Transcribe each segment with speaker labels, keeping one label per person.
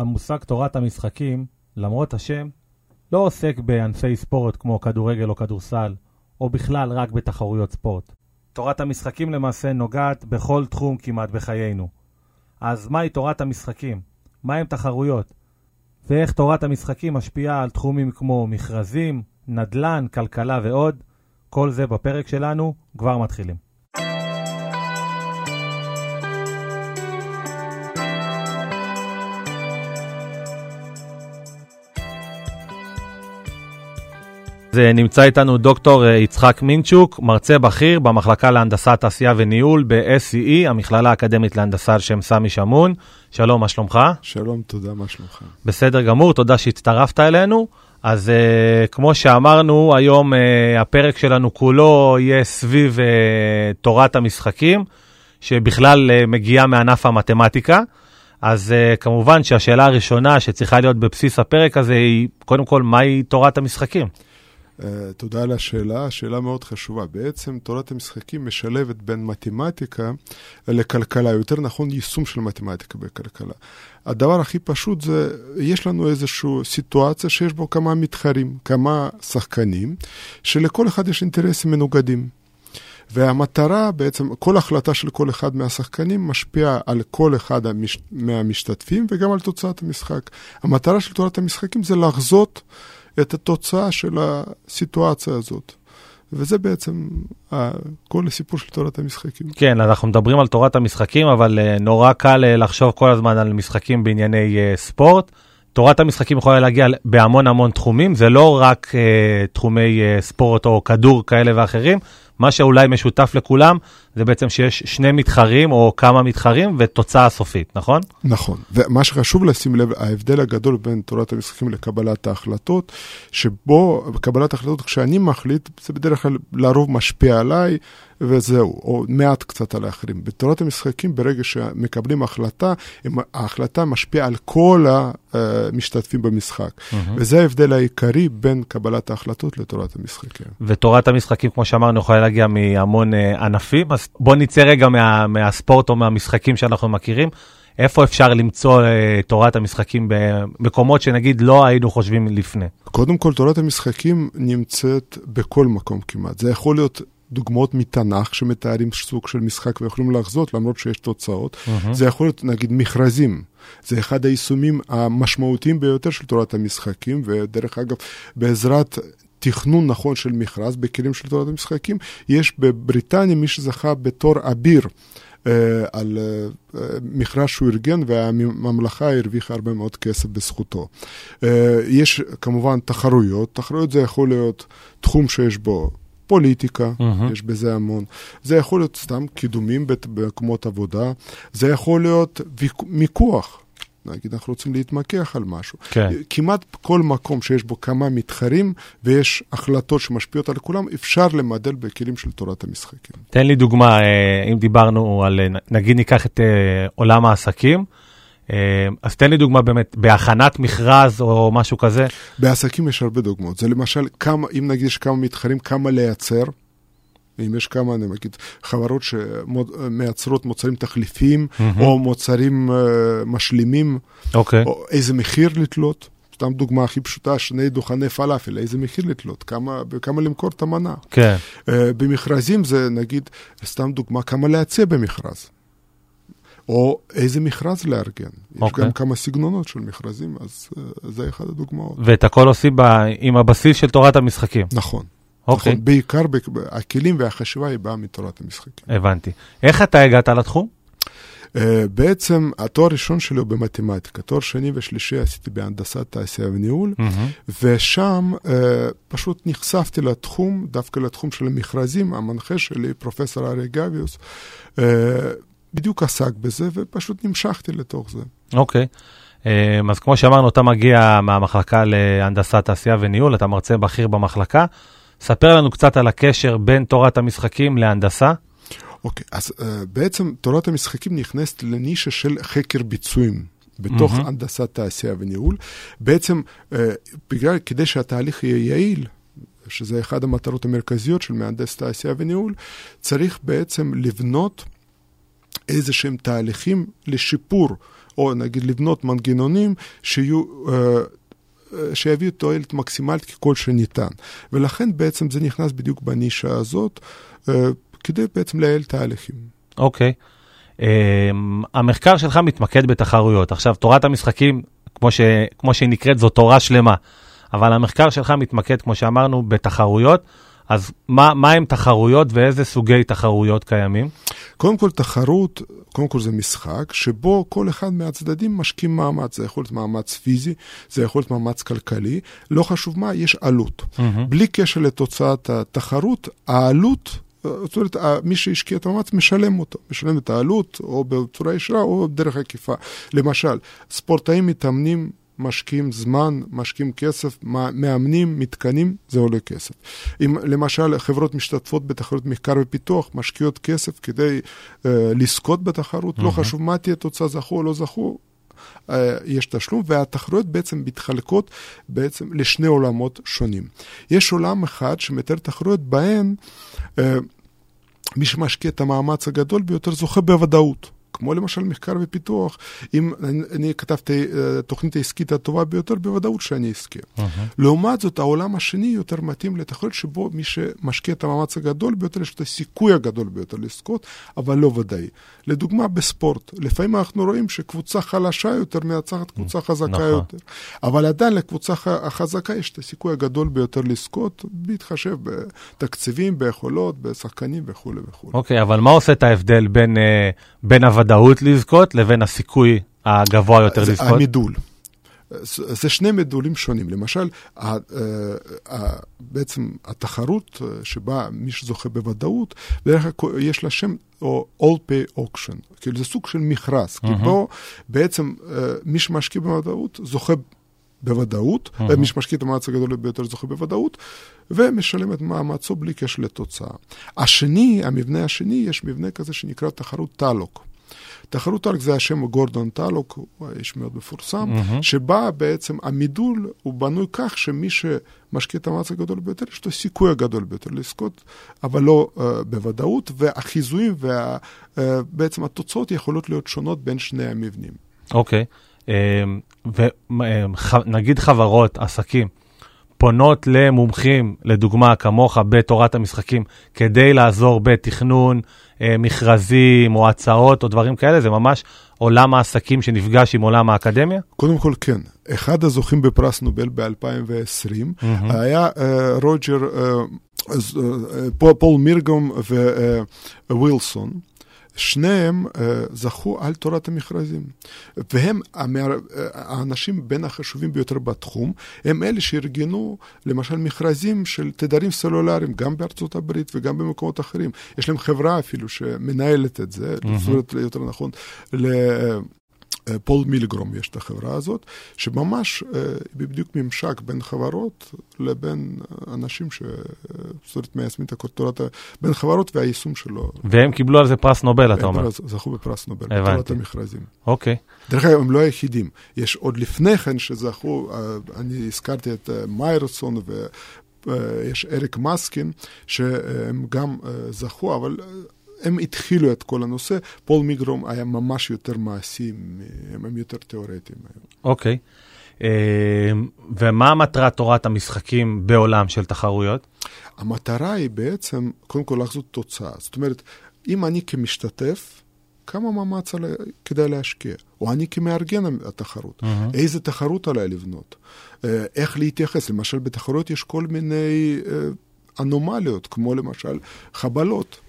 Speaker 1: המושג תורת המשחקים, למרות השם, לא עוסק בענפי ספורט כמו כדורגל או כדורסל, או בכלל רק בתחרויות ספורט. תורת המשחקים למעשה נוגעת בכל תחום כמעט בחיינו. אז מהי תורת המשחקים? מהם תחרויות? ואיך תורת המשחקים משפיעה על תחומים כמו מכרזים, נדל"ן, כלכלה ועוד? כל זה בפרק שלנו, כבר מתחילים. נמצא איתנו דוקטור אה, יצחק מינצ'וק, מרצה בכיר במחלקה להנדסת תעשייה וניהול ב-SCE, המכללה האקדמית להנדסה על שם סמי שמון. שלום, מה שלומך?
Speaker 2: שלום, תודה, מה שלומך?
Speaker 1: בסדר גמור, תודה שהצטרפת אלינו. אז uh, כמו שאמרנו, היום uh, הפרק שלנו כולו יהיה סביב uh, תורת המשחקים, שבכלל uh, מגיעה מענף המתמטיקה. אז uh, כמובן שהשאלה הראשונה שצריכה להיות בבסיס הפרק הזה היא, קודם כל, מהי תורת המשחקים?
Speaker 2: Uh, תודה על השאלה, שאלה מאוד חשובה. בעצם תורת המשחקים משלבת בין מתמטיקה לכלכלה, יותר נכון יישום של מתמטיקה בכלכלה. הדבר הכי פשוט זה, יש לנו איזושהי סיטואציה שיש בו כמה מתחרים, כמה שחקנים, שלכל אחד יש אינטרסים מנוגדים. והמטרה בעצם, כל החלטה של כל אחד מהשחקנים משפיעה על כל אחד המש... מהמשתתפים וגם על תוצאת המשחק. המטרה של תורת המשחקים זה לחזות את התוצאה של הסיטואציה הזאת. וזה בעצם כל הסיפור של תורת המשחקים.
Speaker 1: כן, אנחנו מדברים על תורת המשחקים, אבל אה, נורא קל אה, לחשוב כל הזמן על משחקים בענייני אה, ספורט. תורת המשחקים יכולה להגיע בהמון המון תחומים, זה לא רק תחומי ספורט או כדור כאלה ואחרים, מה שאולי משותף לכולם זה בעצם שיש שני מתחרים או כמה מתחרים ותוצאה סופית, נכון?
Speaker 2: נכון. ומה שחשוב לשים לב, ההבדל הגדול בין תורת המשחקים לקבלת ההחלטות, שבו קבלת ההחלטות, כשאני מחליט, זה בדרך כלל לרוב משפיע עליי, וזהו, או מעט קצת על האחרים. בתורת המשחקים, ברגע שמקבלים החלטה, ההחלטה משפיעה על כל המשתתפים במשחק. Mm-hmm. וזה ההבדל העיקרי בין קבלת ההחלטות לתורת המשחקים.
Speaker 1: ותורת המשחקים, כמו שאמרנו, יכולה להגיע מהמון uh, ענפים, אז בוא נצא רגע מה, מהספורט או מהמשחקים שאנחנו מכירים. איפה אפשר למצוא uh, תורת המשחקים במקומות שנגיד לא היינו חושבים לפני?
Speaker 2: קודם כל, תורת המשחקים נמצאת בכל מקום כמעט. זה יכול להיות דוגמאות מתנ"ך שמתארים סוג של משחק ויכולים לחזות למרות שיש תוצאות. Mm-hmm. זה יכול להיות נגיד מכרזים. זה אחד היישומים המשמעותיים ביותר של תורת המשחקים, ודרך אגב, בעזרת תכנון נכון של מכרז בכלים של תורת המשחקים, יש בבריטניה מי שזכה בתור אביר. Uh, על uh, מכרז שהוא ארגן והממלכה הרוויחה הרבה מאוד כסף בזכותו. Uh, יש כמובן תחרויות, תחרויות זה יכול להיות תחום שיש בו פוליטיקה, mm-hmm. יש בזה המון. זה יכול להיות סתם קידומים במקומות עבודה, זה יכול להיות מיקוח. נגיד אנחנו רוצים להתמקח על משהו. כן. כמעט כל מקום שיש בו כמה מתחרים ויש החלטות שמשפיעות על כולם, אפשר למדל בכלים של תורת המשחקים.
Speaker 1: תן לי דוגמה, אה, אם דיברנו על, נגיד ניקח את אה, עולם העסקים, אה, אז תן לי דוגמה באמת, בהכנת מכרז או משהו כזה.
Speaker 2: בעסקים יש הרבה דוגמאות. זה למשל, כמה, אם נגיד יש כמה מתחרים, כמה לייצר. אם יש כמה, אני אגיד, חברות שמייצרות מוצרים תחליפיים, mm-hmm. או מוצרים uh, משלימים,
Speaker 1: okay. אוקיי. או
Speaker 2: איזה מחיר לתלות. סתם דוגמה הכי פשוטה, שני דוכני פלאפל, איזה מחיר לתלות, כמה, כמה למכור את המנה.
Speaker 1: כן.
Speaker 2: Uh, במכרזים זה נגיד, סתם דוגמה, כמה להציע במכרז. או איזה מכרז לארגן. Okay. יש אוקיי. גם כמה סגנונות של מכרזים, אז uh, זה אחד הדוגמאות.
Speaker 1: ואת הכל עושים ב... עם הבסיס של תורת המשחקים.
Speaker 2: נכון. אוקיי. Okay. נכון, בעיקר הכלים והחשיבה היא באה מתורת המשחקים.
Speaker 1: הבנתי. איך אתה הגעת לתחום?
Speaker 2: Uh, בעצם התואר הראשון שלי הוא במתמטיקה, תואר שני ושלישי עשיתי בהנדסת תעשייה וניהול, mm-hmm. ושם uh, פשוט נחשפתי לתחום, דווקא לתחום של המכרזים, המנחה שלי, פרופסור אריה גביוס, uh, בדיוק עסק בזה, ופשוט נמשכתי לתוך זה.
Speaker 1: אוקיי. Okay. אז כמו שאמרנו, אתה מגיע מהמחלקה להנדסת תעשייה וניהול, אתה מרצה בכיר במחלקה. ספר לנו קצת על הקשר בין תורת המשחקים להנדסה.
Speaker 2: אוקיי, okay, אז uh, בעצם תורת המשחקים נכנסת לנישה של חקר ביצועים. בתוך mm-hmm. הנדסת תעשייה וניהול. בעצם, uh, בגלל, כדי שהתהליך יהיה יעיל, שזה אחת המטרות המרכזיות של מהנדס תעשייה וניהול, צריך בעצם לבנות איזה שהם תהליכים לשיפור או נגיד לבנות מנגנונים שיהיו... שיביאו תועלת מקסימלית ככל שניתן. ולכן בעצם זה נכנס בדיוק בנישה הזאת, כדי בעצם לייעל תהליכים.
Speaker 1: אוקיי. Okay. Um, המחקר שלך מתמקד בתחרויות. עכשיו, תורת המשחקים, כמו, ש, כמו שהיא נקראת, זו תורה שלמה. אבל המחקר שלך מתמקד, כמו שאמרנו, בתחרויות. אז מה, מה הם תחרויות ואיזה סוגי תחרויות קיימים?
Speaker 2: קודם כל, תחרות, קודם כל זה משחק, שבו כל אחד מהצדדים משכים מאמץ. זה יכול להיות מאמץ פיזי, זה יכול להיות מאמץ כלכלי, לא חשוב מה, יש עלות. Mm-hmm. בלי קשר לתוצאת התחרות, העלות... זאת אומרת, מי שהשקיע את המאמץ משלם אותו, משלם את העלות, או בצורה ישרה או דרך עקיפה. למשל, ספורטאים מתאמנים משקיעים זמן, משקיעים כסף, מאמנים, מתקנים, זה עולה כסף. אם למשל חברות משתתפות בתחרות מחקר ופיתוח, משקיעות כסף כדי uh, לזכות בתחרות, mm-hmm. לא חשוב מה תהיה תוצאה, זכו או לא זכו, uh, יש תשלום, והתחרויות בעצם מתחלקות בעצם לשני עולמות שונים. יש עולם אחד שמתאר תחרויות בהן uh, מי שמשקיע את המאמץ הגדול ביותר זוכה בוודאות. כמו למשל מחקר ופיתוח, אם אני, אני כתבתי uh, תוכנית העסקית הטובה ביותר, בוודאות שאני אזכה. Uh-huh. לעומת זאת, העולם השני יותר מתאים לתחרות שבו מי שמשקיע את המאמץ הגדול ביותר, יש את הסיכוי הגדול ביותר לזכות, אבל לא ודאי. לדוגמה, בספורט, לפעמים אנחנו רואים שקבוצה חלשה יותר מנצחת קבוצה חזקה uh-huh. יותר, אבל עדיין לקבוצה החזקה יש את הסיכוי הגדול ביותר לזכות, בהתחשב בתקציבים, ביכולות, בשחקנים וכולי וכולי.
Speaker 1: אוקיי, okay, אבל מה עושה את ההבדל בין, uh, בין הוודאות? לזכות לבין הסיכוי הגבוה יותר
Speaker 2: זה
Speaker 1: לזכות?
Speaker 2: המידול. זה שני מדולים שונים. למשל, בעצם התחרות שבה מי שזוכה בוודאות, בדרך כלל יש לה שם או all pay auction, כאילו זה סוג של מכרז, כי פה בעצם מי שמשקיע בוודאות זוכה בוודאות, מי שמשקיע את המאמץ הגדול ביותר זוכה בוודאות, ומשלם את מאמצו בלי קשר לתוצאה. השני, המבנה השני, יש מבנה כזה שנקרא תחרות טלוק. תחרות טלק זה השם גורדון טלוק, הוא איש מאוד מפורסם, mm-hmm. שבה בעצם המידול הוא בנוי כך שמי שמשקיע את המאמץ הגדול ביותר, יש לו סיכוי הגדול ביותר לזכות, אבל לא uh, בוודאות, והחיזויים ובעצם uh, התוצאות יכולות להיות שונות בין שני המבנים.
Speaker 1: אוקיי, okay. ונגיד חברות, עסקים, פונות למומחים, לדוגמה כמוך בתורת המשחקים, כדי לעזור בתכנון אה, מכרזים או הצעות או דברים כאלה? זה ממש עולם העסקים שנפגש עם עולם האקדמיה?
Speaker 2: קודם כל כן. אחד הזוכים בפרס נובל ב-2020 mm-hmm. היה uh, רוג'ר, uh, uh, פול מירגום ווילסון. Uh, שניהם uh, זכו על תורת המכרזים. והם המער... האנשים בין החשובים ביותר בתחום, הם אלה שארגנו למשל מכרזים של תדרים סלולריים, גם בארצות הברית וגם במקומות אחרים. יש להם חברה אפילו שמנהלת את זה, mm-hmm. יותר נכון, אה, פול מילגרום יש את החברה הזאת, שממש אה, בדיוק ממשק בין חברות לבין אנשים ש... זאת אומרת, מיישמים את הקורטורת, בין חברות והיישום שלו.
Speaker 1: והם קיבלו על זה פרס נובל, אתה אומר.
Speaker 2: זכו בפרס נובל, בתורת המכרזים.
Speaker 1: אוקיי.
Speaker 2: דרך אגב, הם לא היחידים. יש עוד לפני כן שזכו, אה, אני הזכרתי את מיירסון ו... יש אריק מסקין, שהם גם זכו, אבל הם התחילו את כל הנושא, פול מיגרום היה ממש יותר מעשי, הם יותר תיאורטיים.
Speaker 1: אוקיי. Okay. אה, ומה מטרת תורת המשחקים בעולם של תחרויות?
Speaker 2: המטרה היא בעצם, קודם כל לחזות תוצאה. זאת אומרת, אם אני כמשתתף, כמה מאמץ עלי, כדאי להשקיע? או אני כמארגן התחרות, mm-hmm. איזה תחרות עליי לבנות? אה, איך להתייחס? למשל, בתחרויות יש כל מיני אה, אנומליות, כמו למשל חבלות.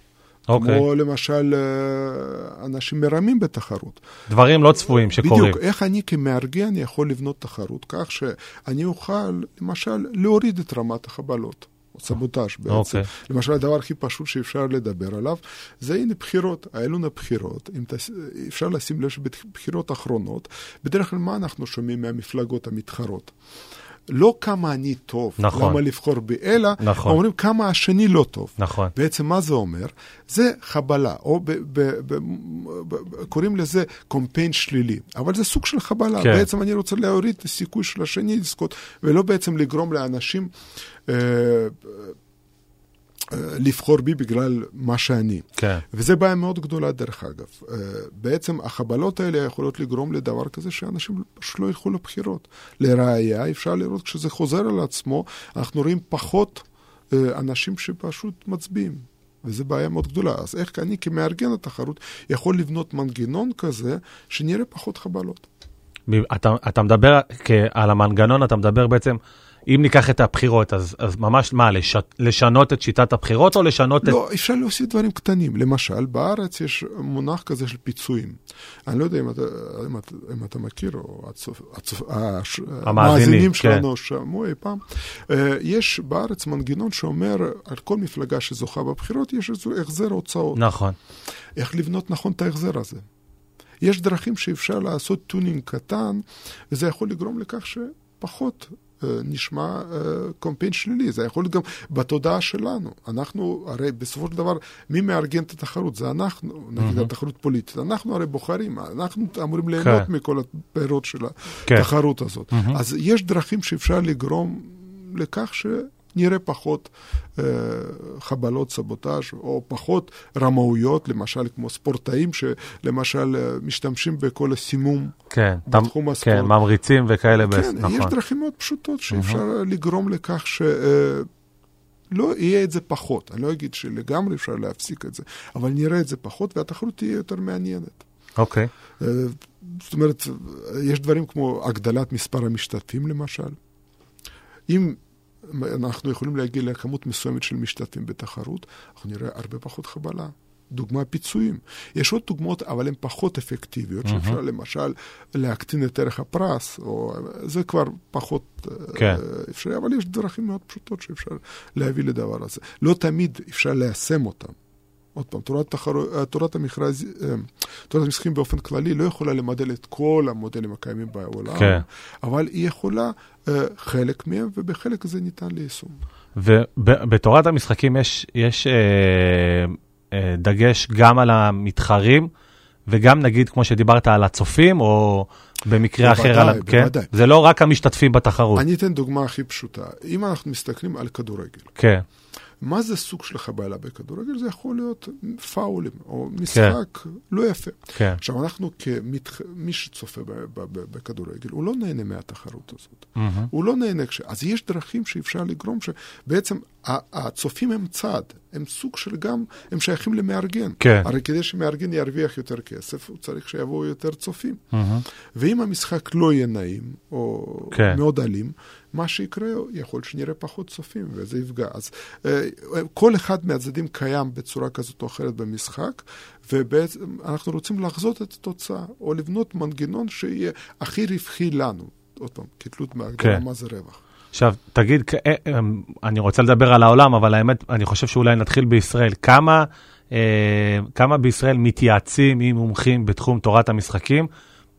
Speaker 2: Okay. אוקיי. כמו למשל אה, אנשים מרמים בתחרות.
Speaker 1: דברים לא צפויים שקורים.
Speaker 2: בדיוק, איך אני כמארגן יכול לבנות תחרות כך שאני אוכל למשל להוריד את רמת החבלות. סבוטאז' בעצם. Okay. אוקיי. למשל, הדבר הכי פשוט שאפשר לדבר עליו, זה הנה בחירות, היו לנו בחירות, אם תס... אפשר לשים לב שבבחירות האחרונות, בדרך כלל מה אנחנו שומעים מהמפלגות המתחרות? לא כמה אני טוב, נכון. למה לבחור בי, אלא נכון. אומרים כמה השני לא טוב.
Speaker 1: נכון.
Speaker 2: בעצם מה זה אומר? זה חבלה, או ב, ב, ב, ב, קוראים לזה קומפיין שלילי, אבל זה סוג של חבלה. כן. בעצם אני רוצה להוריד את הסיכוי של השני לזכות, ולא בעצם לגרום לאנשים... אה, לבחור בי בגלל מה שאני.
Speaker 1: כן.
Speaker 2: וזה בעיה מאוד גדולה, דרך אגב. אה, בעצם החבלות האלה יכולות לגרום לדבר כזה שאנשים פשוט לא ילכו לבחירות. לראיה, אפשר לראות כשזה חוזר על עצמו, אנחנו רואים פחות אה, אנשים שפשוט מצביעים. וזו בעיה מאוד גדולה. אז איך אני כמארגן התחרות יכול לבנות מנגנון כזה שנראה פחות חבלות?
Speaker 1: אתה, אתה מדבר על המנגנון, אתה מדבר בעצם אם ניקח את הבחירות, אז, אז ממש מה, לש, לשנות את שיטת הבחירות או לשנות
Speaker 2: לא,
Speaker 1: את...
Speaker 2: לא, אפשר להוסיף דברים קטנים. למשל, בארץ יש מונח כזה של פיצויים. אני לא יודע אם אתה, אם אתה, אם אתה מכיר, או הצופ, הצופ, הש, המאזינים שלנו כן. שמעו אי פעם. אה, יש בארץ מנגנון שאומר, על כל מפלגה שזוכה בבחירות יש איזה החזר הוצאות.
Speaker 1: נכון.
Speaker 2: איך לבנות נכון את ההחזר הזה. יש דרכים שאפשר לעשות tuning קטן, וזה יכול לגרום לכך שפחות נשמע אה, קמפיין שלילי, זה יכול להיות גם בתודעה שלנו. אנחנו, הרי בסופו של דבר, מי מארגן את התחרות? זה אנחנו, נגיד mm-hmm. התחרות פוליטית. אנחנו הרי בוחרים, אנחנו אמורים ליהנות okay. כן. מכל הפירות של כן. התחרות הזאת. Mm-hmm. אז יש דרכים שאפשר לגרום לכך ש... נראה פחות אה, חבלות סבוטאז' או פחות רמאויות, למשל כמו ספורטאים שלמשל אה, משתמשים בכל הסימום
Speaker 1: כן, בתחום תמ, הספורט. כן, ממריצים וכאלה,
Speaker 2: כן, בס... נכון. יש דרכים מאוד פשוטות שאפשר mm-hmm. לגרום לכך ש... אה, לא יהיה את זה פחות. אני לא אגיד שלגמרי אפשר להפסיק את זה, אבל נראה את זה פחות והתחרות תהיה יותר מעניינת.
Speaker 1: אוקיי. Okay. אה,
Speaker 2: זאת אומרת, יש דברים כמו הגדלת מספר המשתתפים למשל. אם אנחנו יכולים להגיע לכמות מסוימת של משתתפים בתחרות, אנחנו נראה הרבה פחות חבלה. דוגמה פיצויים. יש עוד דוגמאות, אבל הן פחות אפקטיביות, mm-hmm. שאפשר למשל להקטין את ערך הפרס, או זה כבר פחות כן. uh, אפשרי, אבל יש דרכים מאוד פשוטות שאפשר להביא לדבר הזה. לא תמיד אפשר ליישם אותם. עוד פעם, תורת, תחר... אה, תורת המכרז, אה, תורת המשחקים באופן כללי לא יכולה למדל את כל המודלים הקיימים בעולם, כן. אבל היא יכולה uh, חלק מהם, ובחלק זה ניתן ליישום.
Speaker 1: ובתורת המשחקים יש, יש אה, אה, דגש גם על המתחרים, וגם נגיד, כמו שדיברת, על הצופים, או במקרה בוודאי, אחר, על... כן? בוודאי. זה לא רק המשתתפים בתחרות.
Speaker 2: אני אתן דוגמה הכי פשוטה. אם אנחנו מסתכלים על כדורגל,
Speaker 1: כן.
Speaker 2: מה זה סוג של חבלה בכדורגל? זה יכול להיות פאולים, או משחק כן. לא יפה.
Speaker 1: כן.
Speaker 2: עכשיו, אנחנו כמתח... מי שצופה בכדורגל, הוא לא נהנה מהתחרות הזאת. Mm-hmm. הוא לא נהנה כש... אז יש דרכים שאפשר לגרום שבעצם הצופים הם צד, הם סוג של גם, הם שייכים למארגן.
Speaker 1: כן.
Speaker 2: הרי כדי שמארגן ירוויח יותר כסף, הוא צריך שיבואו יותר צופים. Mm-hmm. ואם המשחק לא יהיה נעים, או כן. מאוד אלים, מה שיקרה, יכול שנראה פחות צופים, וזה יפגע. אז אה, כל אחד מהצדדים קיים בצורה כזאת או אחרת במשחק, ובעצם אנחנו רוצים לחזות את התוצאה, או לבנות מנגנון שיהיה הכי רווחי לנו. עוד פעם, כתלות מהגדרה, כן. מה זה רווח.
Speaker 1: עכשיו, תגיד, אה, אה, אני רוצה לדבר על העולם, אבל האמת, אני חושב שאולי נתחיל בישראל. כמה, כמה בישראל מתייעצים עם מומחים בתחום תורת המשחקים?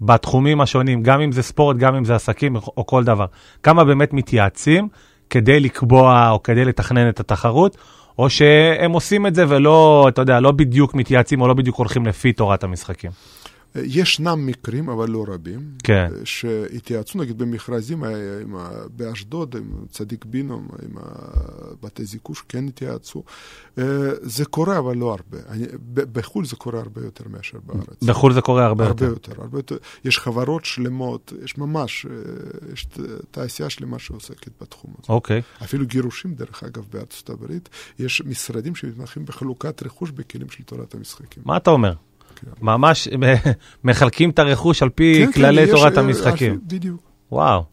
Speaker 1: בתחומים השונים, גם אם זה ספורט, גם אם זה עסקים או כל דבר. כמה באמת מתייעצים כדי לקבוע או כדי לתכנן את התחרות, או שהם עושים את זה ולא, אתה יודע, לא בדיוק מתייעצים או לא בדיוק הולכים לפי תורת המשחקים.
Speaker 2: ישנם מקרים, אבל לא רבים,
Speaker 1: כן.
Speaker 2: שהתייעצו נגיד במכרזים עם, באשדוד, עם צדיק בינום, עם בתי זיקוש, כן התייעצו. אה, זה קורה, אבל לא הרבה. אני, בחו"ל זה קורה הרבה יותר מאשר בארץ.
Speaker 1: בחו"ל זה קורה הרבה,
Speaker 2: הרבה
Speaker 1: יותר.
Speaker 2: יותר. הרבה יותר. יש חברות שלמות, יש ממש, אה, יש תעשייה שלמה שעוסקת בתחום הזה.
Speaker 1: אוקיי.
Speaker 2: אפילו גירושים, דרך אגב, בארצות הברית, יש משרדים שמתמחים בחלוקת רכוש בכלים של תורת המשחקים.
Speaker 1: מה אתה אומר? ממש מחלקים את הרכוש על פי כן, כן כללי כן, תורת יש, המשחקים.
Speaker 2: בדיוק.
Speaker 1: וואו.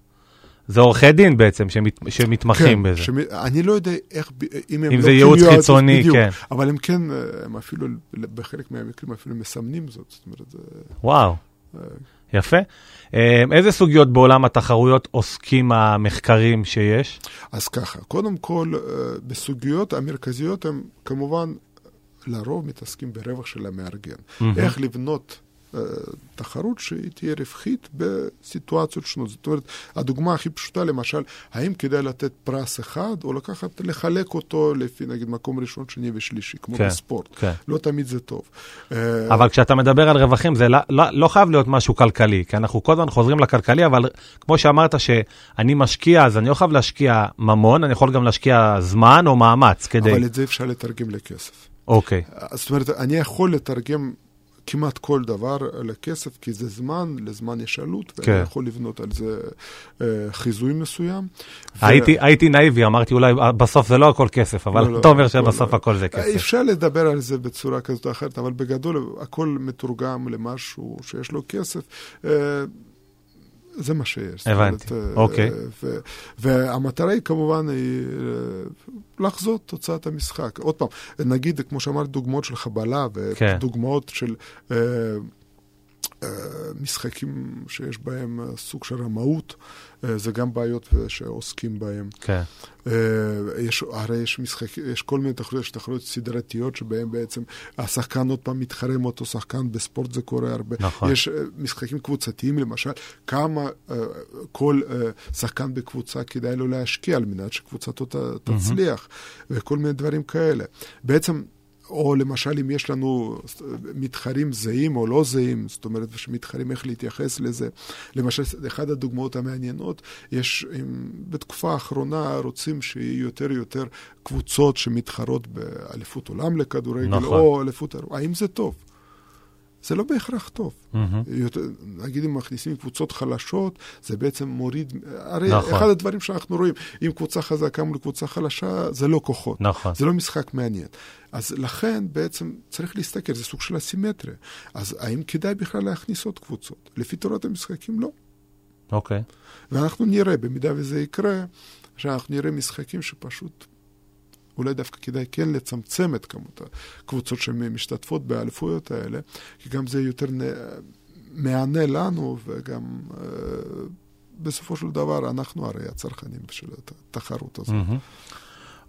Speaker 1: זה עורכי דין בעצם שמת, שמתמחים כן, בזה. שמ...
Speaker 2: אני לא יודע איך, אם הם
Speaker 1: אם
Speaker 2: לא
Speaker 1: זה ייעוץ חיצוני, בדיוק, כן.
Speaker 2: אבל הם כן, הם אפילו, בחלק מהמקרים אפילו מסמנים זאת. זאת אומרת, זה...
Speaker 1: וואו, אה... יפה. אה, איזה סוגיות בעולם התחרויות עוסקים המחקרים שיש?
Speaker 2: אז ככה, קודם כל, אה, בסוגיות המרכזיות הם כמובן לרוב מתעסקים ברווח של המארגן. Mm-hmm. איך לבנות תחרות שהיא תהיה רווחית בסיטואציות שונות. זאת אומרת, הדוגמה הכי פשוטה, למשל, האם כדאי לתת פרס אחד, או לקחת, לחלק אותו לפי, נגיד, מקום ראשון, שני ושלישי, כמו כן, בספורט. כן. לא תמיד זה טוב.
Speaker 1: אבל כשאתה מדבר על רווחים, זה לא, לא, לא חייב להיות משהו כלכלי, כי אנחנו כל הזמן חוזרים לכלכלי, אבל כמו שאמרת שאני משקיע, אז אני לא חייב להשקיע ממון, אני יכול גם להשקיע זמן או מאמץ כדי...
Speaker 2: אבל את זה אפשר לתרגם לכסף.
Speaker 1: אוקיי.
Speaker 2: זאת אומרת, אני יכול לתרגם כמעט כל דבר לכסף, כי זה זמן, לזמן יש עלות, כן. ואני יכול לבנות על זה אה, חיזוי מסוים.
Speaker 1: הייתי, ו... הייתי נאיבי, אמרתי אולי בסוף זה לא הכל כסף, אבל לא, לא אתה אומר לא, שבסוף לא. הכל זה כסף.
Speaker 2: אפשר לדבר על זה בצורה כזאת או אחרת, אבל בגדול הכל מתורגם למשהו שיש לו כסף. אה, זה מה שיש.
Speaker 1: הבנתי, אומרת, אה, אוקיי.
Speaker 2: ו- והמטרה היא כמובן היא אה, לחזות תוצאת המשחק. עוד פעם, נגיד, כמו שאמרתי, דוגמאות של חבלה ודוגמאות כן. של... אה, משחקים שיש בהם סוג של רמאות, זה גם בעיות שעוסקים בהם.
Speaker 1: כן.
Speaker 2: יש, הרי יש משחק, יש כל מיני תחרויות, יש תחרויות סדרתיות שבהן בעצם השחקן עוד פעם מתחרה עם אותו שחקן, בספורט זה קורה הרבה.
Speaker 1: נכון.
Speaker 2: יש משחקים קבוצתיים למשל, כמה כל שחקן בקבוצה כדאי לו להשקיע על מנת שקבוצתו תצליח, mm-hmm. וכל מיני דברים כאלה. בעצם או למשל אם יש לנו מתחרים זהים או לא זהים, זאת אומרת שמתחרים איך להתייחס לזה. למשל, אחת הדוגמאות המעניינות, יש, אם, בתקופה האחרונה רוצים שיהיו יותר ויותר קבוצות שמתחרות באליפות עולם לכדורגל, נכון. או אליפות... האם זה טוב? זה לא בהכרח טוב. Mm-hmm. נגיד אם מכניסים קבוצות חלשות, זה בעצם מוריד... הרי נכון. אחד הדברים שאנחנו רואים, אם קבוצה חזקה מול קבוצה חלשה, זה לא כוחות.
Speaker 1: נכון.
Speaker 2: זה לא משחק מעניין. אז לכן בעצם צריך להסתכל, זה סוג של אסימטריה. אז האם כדאי בכלל להכניס עוד קבוצות? לפי תורת המשחקים, לא.
Speaker 1: אוקיי. Okay.
Speaker 2: ואנחנו נראה, במידה וזה יקרה, שאנחנו נראה משחקים שפשוט אולי דווקא כדאי כן לצמצם את כמות הקבוצות שמשתתפות באליפויות האלה, כי גם זה יותר מענה לנו, וגם אה, בסופו של דבר אנחנו הרי הצרכנים של התחרות הזאת.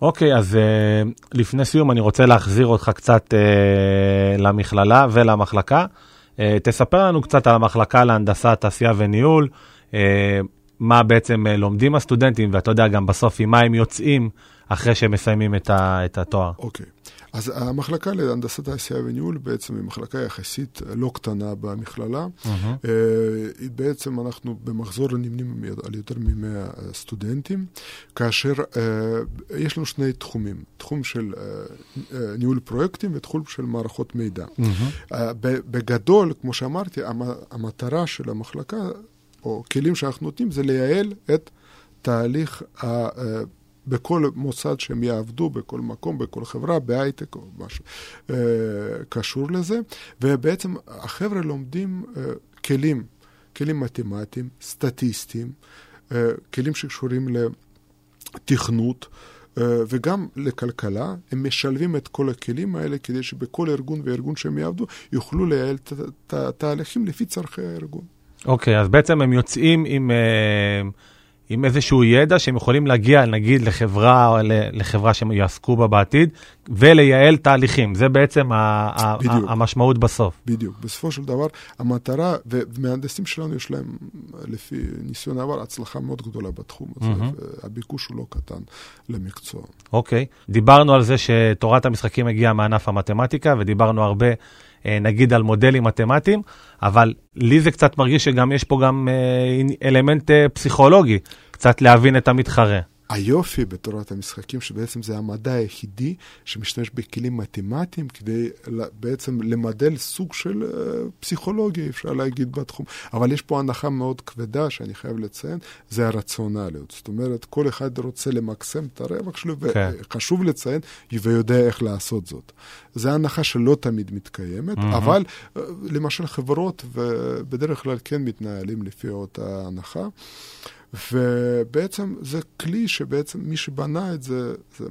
Speaker 1: אוקיי, אז uh, לפני סיום אני רוצה להחזיר אותך קצת uh, למכללה ולמחלקה. Uh, תספר לנו קצת על המחלקה להנדסה, תעשייה וניהול, uh, מה בעצם uh, לומדים הסטודנטים, ואתה יודע גם בסוף עם מה הם יוצאים אחרי שהם מסיימים את, ה, את התואר.
Speaker 2: אוקיי. Okay. אז המחלקה להנדסת תעשייה וניהול בעצם היא מחלקה יחסית לא קטנה במכללה. Mm-hmm. בעצם אנחנו במחזור נמנים על יותר מ-100 סטודנטים, כאשר יש לנו שני תחומים, תחום של ניהול פרויקטים ותחום של מערכות מידע. Mm-hmm. בגדול, כמו שאמרתי, המטרה של המחלקה, או כלים שאנחנו נותנים, זה לייעל את תהליך ה... Uh, בכל מוסד שהם יעבדו, בכל מקום, בכל חברה, בהייטק או משהו אה, קשור לזה. ובעצם החבר'ה לומדים אה, כלים, כלים מתמטיים, סטטיסטיים, אה, כלים שקשורים לתכנות. וגם לכלכלה, הם משלבים את כל הכלים האלה כדי שבכל ארגון וארגון שהם יעבדו, יוכלו לייעל את התהליכים לפי צורכי הארגון.
Speaker 1: אוקיי, okay, אז בעצם הם יוצאים עם... Uh... עם איזשהו ידע שהם יכולים להגיע, נגיד, לחברה לחברה שהם יעסקו בה בעתיד, ולייעל תהליכים. זה בעצם ה- בדיוק. המשמעות בסוף.
Speaker 2: בדיוק. בסופו של דבר, המטרה, ומהנדסים שלנו יש להם, לפי ניסיון העבר, הצלחה מאוד גדולה בתחום הזה, mm-hmm. והביקוש הוא לא קטן למקצוע.
Speaker 1: אוקיי. Okay. דיברנו על זה שתורת המשחקים הגיעה מענף המתמטיקה, ודיברנו הרבה... אה, נגיד על מודלים מתמטיים, אבל לי זה קצת מרגיש שגם יש פה גם אה, אלמנט אה, פסיכולוגי, קצת להבין את המתחרה.
Speaker 2: היופי בתורת המשחקים, שבעצם זה המדע היחידי שמשתמש בכלים מתמטיים כדי בעצם למדל סוג של uh, פסיכולוגיה, אפשר להגיד, בתחום. אבל יש פה הנחה מאוד כבדה שאני חייב לציין, זה הרציונליות. זאת אומרת, כל אחד רוצה למקסם את הרווח שלו, כן. וחשוב לציין, ויודע איך לעשות זאת. זו הנחה שלא תמיד מתקיימת, mm-hmm. אבל uh, למשל חברות, ובדרך כלל כן מתנהלים לפי אותה הנחה. ובעצם זה כלי שבעצם מי שבנה את זה, זה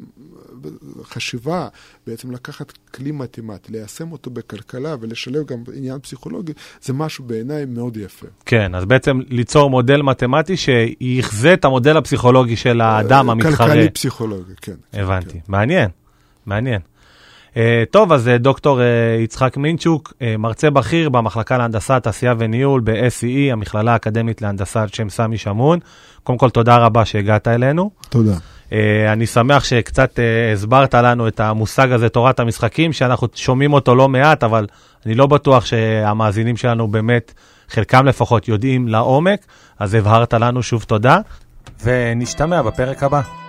Speaker 2: חשיבה, בעצם לקחת כלי מתמטי, ליישם אותו בכלכלה ולשלב גם עניין פסיכולוגי, זה משהו בעיניי מאוד יפה.
Speaker 1: כן, אז בעצם ליצור מודל מתמטי שיחזה את המודל הפסיכולוגי של האדם המתחרה.
Speaker 2: כלכלי פסיכולוגי, כן.
Speaker 1: הבנתי,
Speaker 2: כן.
Speaker 1: מעניין, מעניין. טוב, אז דוקטור יצחק מינצ'וק, מרצה בכיר במחלקה להנדסה, תעשייה וניהול ב-SEE, המכללה האקדמית להנדסה על שם סמי שמון. קודם כל, תודה רבה שהגעת אלינו.
Speaker 2: תודה.
Speaker 1: אני שמח שקצת הסברת לנו את המושג הזה, תורת המשחקים, שאנחנו שומעים אותו לא מעט, אבל אני לא בטוח שהמאזינים שלנו באמת, חלקם לפחות, יודעים לעומק, אז הבהרת לנו שוב תודה, ונשתמע בפרק הבא.